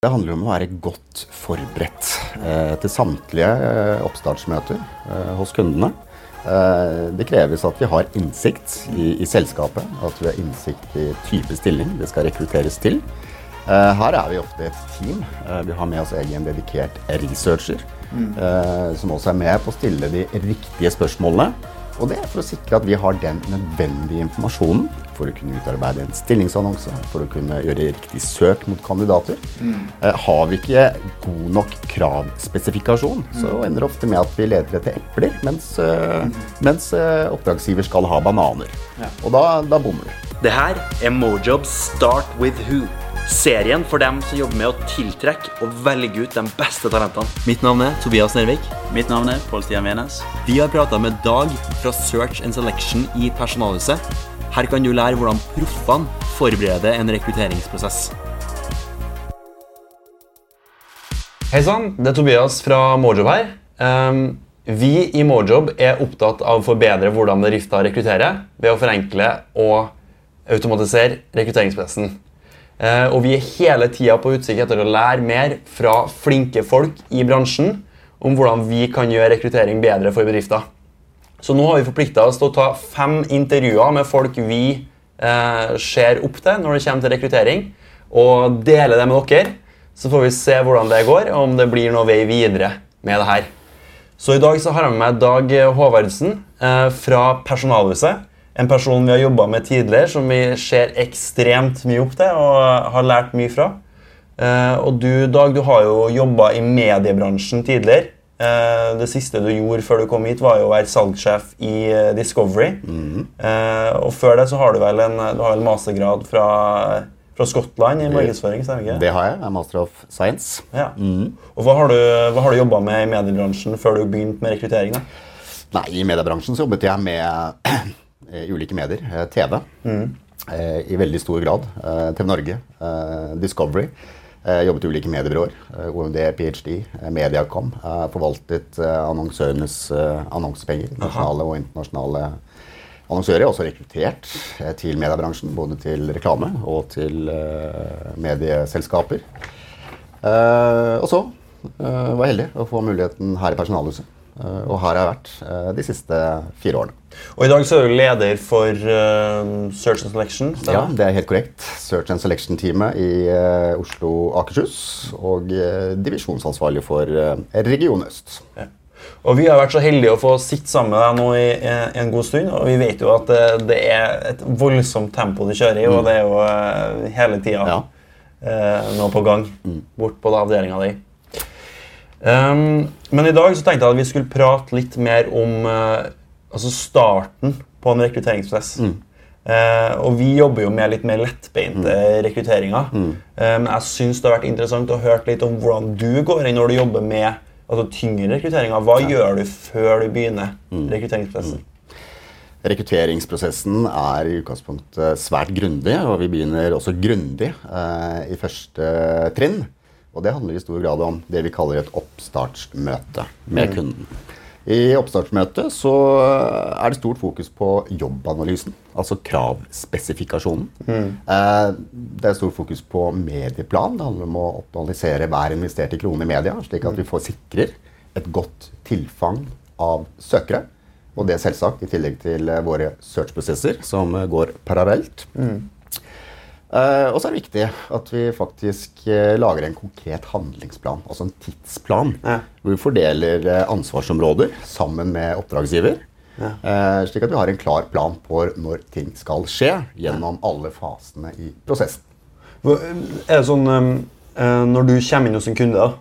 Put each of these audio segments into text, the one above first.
Det handler om å være godt forberedt eh, til samtlige eh, oppstartsmøter eh, hos kundene. Eh, det kreves at vi har innsikt i, i, selskapet, at vi har innsikt i type stilling det skal rekrutteres til. Eh, her er vi ofte et team. Eh, vi har med oss egen dedikert researcher, mm. som også er med på å stille de riktige spørsmålene og det er for å sikre at vi har den nødvendige informasjonen for å kunne utarbeide en stillingsannonse, for å kunne gjøre riktig søk mot kandidater. Mm. har vi ikke god nok kravspesifikasjon, så mm. ender det ofte med at vi leter etter epler, mens, mm. mens eh, oppdragsgiver skal ha bananer. Ja. Og da, da bommer du. Det her er Mojobs Start with Who. Serien for dem som jobber med å tiltrekke og velge ut de beste talentene. Mitt navn er Tobias Nervik. Mitt navn er Pål Stian Venes. Vi har prata med Dag fra Search and Selection i Personalhuset. Her kan du lære hvordan proffene forbereder en rekrutteringsprosess. Hei sann, det er Tobias fra Mojob her. Um, vi i Mojob er opptatt av å forbedre hvordan bedrifter rekrutterer ved å forenkle og automatisere rekrutteringsprosessen. Eh, og vi er hele tida på utkikk etter å lære mer fra flinke folk i bransjen om hvordan vi kan gjøre rekruttering bedre for bedrifter. Så nå har vi forplikta oss til å ta fem intervjuer med folk vi eh, ser opp til når det kommer til rekruttering, og dele det med dere. Så får vi se hvordan det går, og om det blir noe vei videre med det her. Så i dag så har jeg med meg Dag Håvardsen eh, fra Personalhuset en person vi har jobba med tidligere, som vi ser ekstremt mye opp til og har lært mye fra. Uh, og du, Dag, du har jo jobba i mediebransjen tidligere. Uh, det siste du gjorde før du kom hit, var jo å være salgssjef i uh, Discovery. Mm. og før det så har du vel en du har vel mastergrad fra, fra Skottland i markedsføring? stemmer ikke? Det har jeg. jeg er Master of Science. Ja. Mm. Og Hva har du, hva du jobba med i mediebransjen før du begynte med rekruttering? da? Nei, I mediebransjen så jobbet jeg med ulike medier. Eh, TV mm. i veldig stor grad. Eh, TV Norge, Discovery. jobbet i ulike mediebyråer. OMD, PhD, Mediacom. forvaltet annonsørenes annonsepenger. Nasjonale og internasjonale annonsører. Også rekruttert til mediebransjen. Både til reklame og til medieselskaper. og så var jeg heldig å få muligheten her i Personalhuset. Og her har jeg vært de siste fire årene. Og I dag så er du leder for uh, Search and Selection? Stemmer? Ja, det er helt korrekt. Search and Selection-teamet i uh, Oslo Akershus. Og uh, divisjonsansvarlig for Region Øst. Ja. Og Vi har vært så heldige å få sitte sammen med deg nå i, en god stund. Og vi vet jo at det, er et voldsomt tempo du kjører i, mm. og det er jo hele tida ja. noe på gang mm. bort på avdelinga di. Um, men i dag så tenkte jeg at vi skulle prate litt mer om altså starten på en rekrutteringsprosess. Mm. Uh, og vi jobber jo med litt mer lettbeinte mm. rekrutteringer. Mm. Men jeg syns det har vært interessant å høre litt om hvordan du går inn når du jobber med altså, tyngre rekrutteringer. Hva ja. gjør du før du begynner mm. rekrutteringsprosessen? Mm. Rekrutteringsprosessen er i utgangspunktet svært grundig, og vi begynner også grundig uh, i første trinn. Og det handler i stor grad om det vi kaller et oppstartsmøte med mm. kunden. I oppstartsmøtet så er det stort fokus på jobbanalysen, altså kravspesifikasjonen. Mm. Eh, det er stort fokus på medieplan. Det handler om å optimalisere hver investerte krone i media, slik at vi får sikrer et godt tilfang av søkere. Og det selvsagt i tillegg til våre search-prosesser, som går parallelt. Mm. Uh, og så er det viktig at vi faktisk uh, lager en konkret handlingsplan, altså en tidsplan, ja. hvor vi fordeler uh, ansvarsområder sammen med oppdragsgiver. Ja. slik at vi har en klar plan på når ting skal skje gjennom alle fasene i prosessen. Er det sånn, um, Når du kommer inn hos en kunde, da,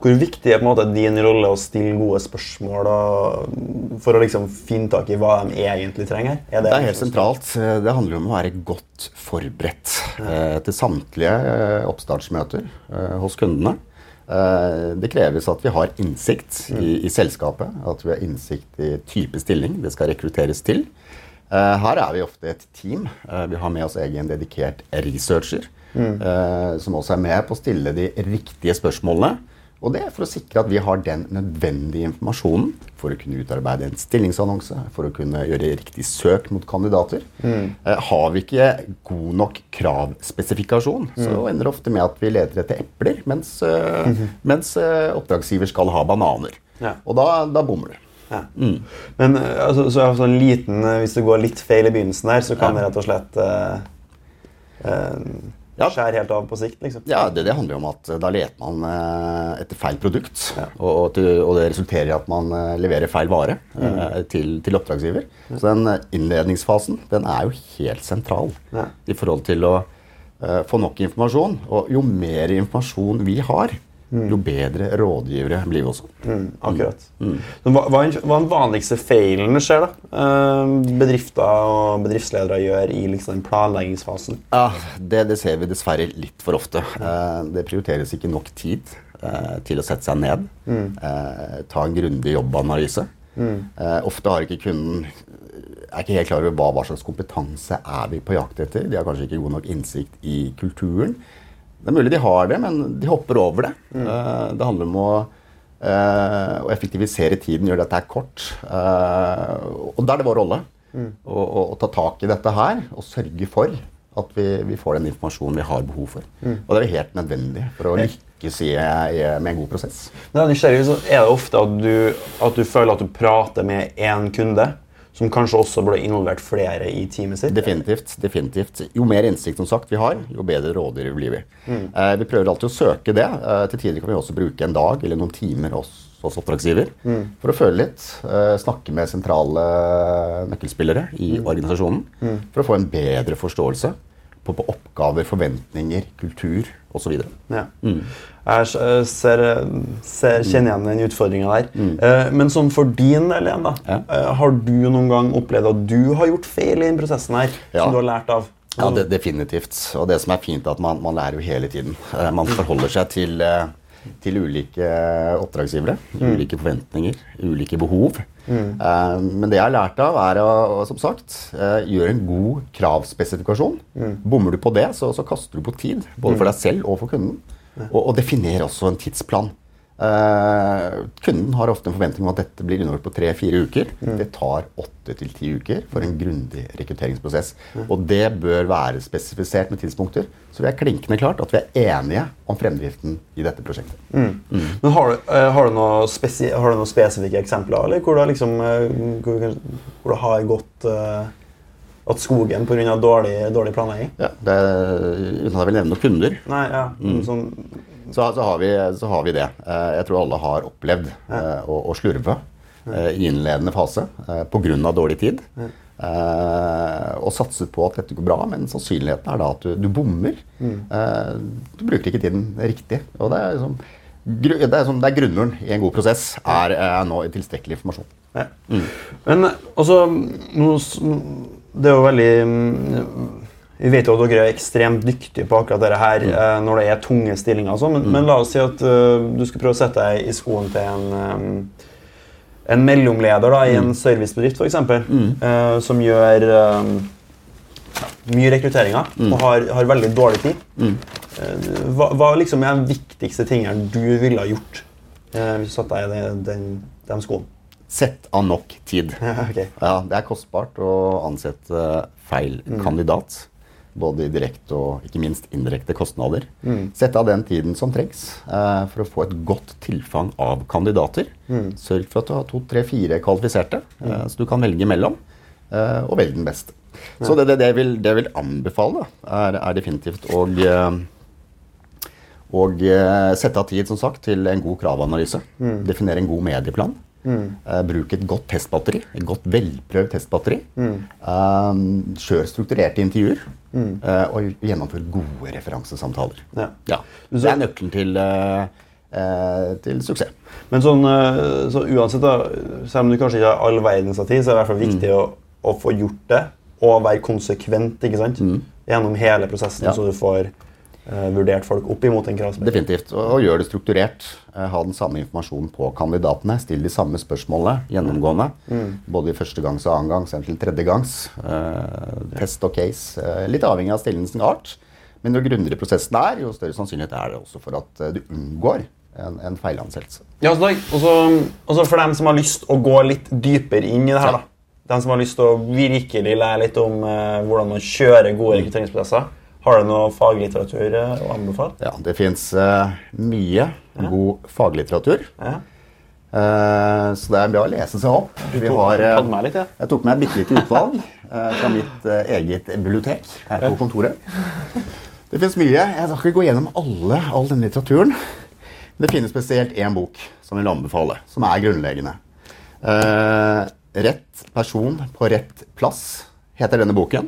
hvor viktig er på en måte din rolle å stille gode spørsmål og, for å liksom finne tak i hva de egentlig trenger? Er det, det, er helt sentralt. Det handler om å være godt forberedt eh, til samtlige eh, oppstartsmøter eh, hos kundene. Eh, det kreves at vi har innsikt i, mm. i, selskapet, at vi har innsikt i type stilling det skal rekrutteres til. Eh, her er vi ofte et team. Eh, vi har med oss egen dedikert researcher. Mm. som også er med på å stille de riktige spørsmålene Og det er for å sikre at vi har den nødvendige informasjonen for å kunne utarbeide en stillingsannonse, for å kunne gjøre riktig søk mot kandidater. Mm. har vi ikke god nok kravspesifikasjon, så ender det ofte med at vi leter etter epler, mens, eh, mens eh, oppdragsgiver skal ha bananer. Ja. Og da, da bommer du. Ja. Men eh, altså, så sånn liten, eh, hvis det går litt feil i begynnelsen her, så kan det rett og slett uh, eh, Ja. skjærer helt av på sikt, liksom. Ja, det, det handler jo om at eh, da leter man eh, etter feil produkt. Og, og, til, og det resulterer i at man eh, leverer feil vare eh, til, til oppdragsgiver. Så den innledningsfasen den er jo helt sentral Ja. i forhold til å eh, få nok informasjon. Og jo mer informasjon vi har, jo bedre rådgivere blir vi også. Mm, akkurat. Mm. hva, hva er den- hva er den vanligste feilen det skjer, da? Eh, bedrifter og bedriftsledere gjør i liksom den planleggingsfasen? Ja, det, det ser vi dessverre litt for ofte. Eh, det prioriteres ikke nok tid eh, til å sette seg ned. Ta en grundig jobbanalyse. Ofte har ikke kunden er ikke helt klar over hva, hva slags kompetanse er vi på jakt etter. De har kanskje ikke god nok innsikt i kulturen. Det er mulig de har det, men de hopper over det. Eh, det handler om å, eh, å effektivisere tiden, gjøre dette her kort. Eh, og da er det vår rolle å, å, å ta tak i dette her og sørge for at vi, vi får den informasjonen vi har behov for. Og det er helt nødvendig for å lykkes i, i, med en god prosess. Men er det ofte at du, at du føler at du prater med én kunde, som kanskje også burde involvert flere i teamet sitt? Definitivt. definitivt. Jo mer innsikt som sagt vi har, jo bedre rådgivere blir vi. Eh, vi prøver alltid å søke det. Eh, til tider kan vi også bruke en dag eller noen timer hos, hos oppdragsgiver for å føle litt. Eh, snakke med sentrale nøkkelspillere i organisasjonen for å få en bedre forståelse på, på oppgaver, forventninger, kultur osv. Ja. Jeg eh, ser, ser, kjenner igjen den utfordringa der. Eh, Men sånn for din del igjen, da. Ja. eh, Har du noen gang opplevd at du har gjort feil i den prosessen her? Ja. Som du har lært av? Ja, det, definitivt. Og det som er fint, er at man, man lærer jo hele tiden. Eh, Man forholder seg til, eh, til ulike oppdragsgivere, ulike forventninger, ulike behov. Eh, Men det jeg har lært av, er å som sagt, uh, gjøre en god kravspesifikasjon. Bommer du på det, så, så kaster du på tid. Både for deg selv og for kunden. Og, og definer også en tidsplan. Eh, kunden har ofte en forventning om at dette blir unnagjort på tre-fire uker. Det tar åtte til ti uker for en grundig rekrutteringsprosess. Og det bør være spesifisert med tidspunkter, så vi er klinkende klart at vi er enige om fremdriften i dette prosjektet. Men har du, eh, har, du noe har du noen spesifikke eksempler, eller hvor det, liksom, eh, hvor, hvor det har gått uh, at skogen pga. Dårlig, dårlig planlegging? Ja, det, uten at jeg vil nevne noen kunder, Nei, ja. Sånn, så, så, har, vi, så har vi det. Eh, Jeg tror alle har opplevd eh, å, å slurve eh, i innledende fase pga. dårlig tid. Og satset på at dette går bra, men sannsynligheten er da at du, du bommer. Eh, du bruker ikke tiden riktig. Og det er, liksom, det er, sånn, det er grunnmuren i en god prosess, er, er nå tilstrekkelig informasjon. ja. Men eh, altså Det er jo veldig mm, Vi vet jo at dere er ekstremt dyktige på akkurat dette her mm. når det er tunge stillinger. sånn, men, men la oss si at uh, du skal prøve å sette deg i skoen til en um, en mellomleder da, i en servicebedrift for eksempel, Uh, som gjør um, mye rekrutteringer og har, har veldig dårlig tid. Uh, hva, hva liksom er den viktigste tingen du ville ha gjort eh, hvis du satte deg i den, den, den skoen? Sett av nok tid. okay. Ja, Det er kostbart å ansette feil kandidat. Både i direkte og ikke minst indirekte kostnader. Sette av den tiden som trengs eh, for å få et godt tilfang av kandidater. Sørg for at du har to, tre, fire kvalifiserte, eh, så du kan velge mellom. Eh, og velg den beste. Så det, det, det, vil, det jeg vil anbefale, er, er definitivt å eh, og eh, sette av tid som sagt, til en god kravanalyse. Definere en god medieplan. Eh, bruk et godt testbatteri. Et godt velprøvd testbatteri. Eh, kjør strukturerte intervjuer. eh, og gjennomfør gode referansesamtaler. Ja. Ja. Det er nøkkelen til, til suksess. Men sånn, så uansett, da, selv om du kanskje ikke har all verdens av tid, så er det i hvert fall viktig å, å få gjort det og være konsekvent ikke sant? gjennom hele prosessen, Ja. så du får vurdert folk opp imot en kravspesifikasjon. Definitivt. Og, og gjør det strukturert. Eh, ha den samme informasjonen på kandidatene. Still de samme spørsmålene gjennomgående. Både i første gangs og annen gangs, eller til tredje gangs. Eh, test og case. Eh, litt avhengig av stillingens art. Men jo grundigere prosessen er, jo større sannsynlighet er det også for at eh, du unngår en, en feilansettelse. Ja, så Dag, og så- for dem som har lyst å gå litt dypere inn i det her, Ja. da. De som har lyst til å virkelig lære litt om eh, hvordan man kjører gode rekrutteringsprosesser. Har du noe faglitteratur eh, å anbefale? Ja, det fins mye god faglitteratur. Ja. Uh, så det er bra å lese seg opp. Du tok- har, uh, med litt, ja. Jeg tok med et bitte lite utvalg eh, fra mitt eh, eget bibliotek her på kontoret. Det fins mye. Jeg skal ikke gå gjennom alle, all denne litteraturen. Men det finnes spesielt én bok som vil anbefale, som er grunnleggende. Eh, 'Rett person på rett plass' heter denne boken.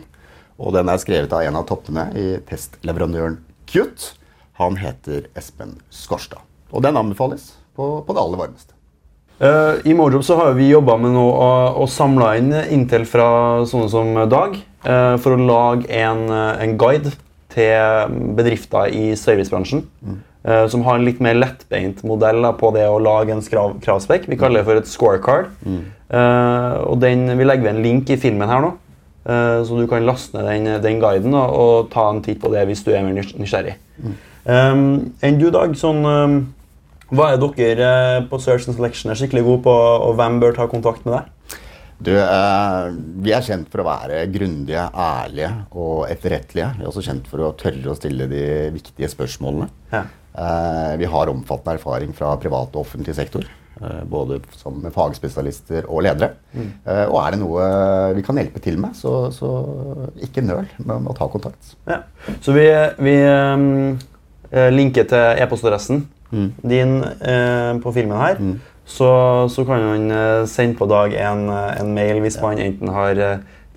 Og den er skrevet av en av toppene i testleverandøren Qt. Han heter Espen Skorstad. Og den anbefales på, på det aller varmeste. Uh, I Mojob så har vi jobba med noe, å, å samle inn Intel fra sånne som Dag uh, for å lage en, eh, en guide til bedrifter i servicebransjen. eh, som har en litt mer lettbeint modell på det å lage en krav, kravspekk. Vi kaller det for et scorecard. Eh, og den, Vi legger ved en link i filmen her nå, så du kan laste ned den, den guiden og, og ta en titt på det hvis du er mer nys- nysgjerrig. Um, enn du, Dag? sånn... um, hva er dere eh, på Search and Selection er skikkelig gode på, og hvem bør ta kontakt med deg? Du, eh, vi er kjent for å være grundige, ærlige og etterrettelige. Vi er også kjent for å tørre å stille de viktige spørsmålene. Ja. Eh, vi har omfattende erfaring fra privat og offentlig sektor. Eh, både som fagspesialister og ledere. Mm. og er det noe vi kan hjelpe til med, så, så ikke nøl med å ta kontakt. Ja. Så vi, vi um, eh, linker til e-postadressen din eh, på filmen her. Så, så kan man sende på Dag en, en mail hvis man enten har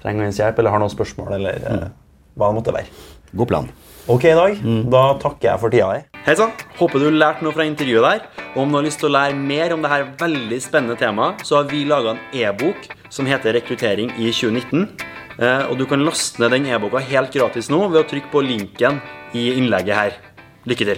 trenger hans hjelp eller har noen spørsmål. eller eh, hva det måtte være. God plan. Ok, Dag. Da takker jeg for tida di. Hei sann! Håper du lærte noe fra intervjuet der. Og om du har lyst til å lære mer om dette veldig spennende temaet, så har vi laga en e-bok som heter 'Rekruttering i 2019'. Eh, og du kan laste ned den e-boka helt gratis nå ved å trykke på linken i innlegget her. Lykke til.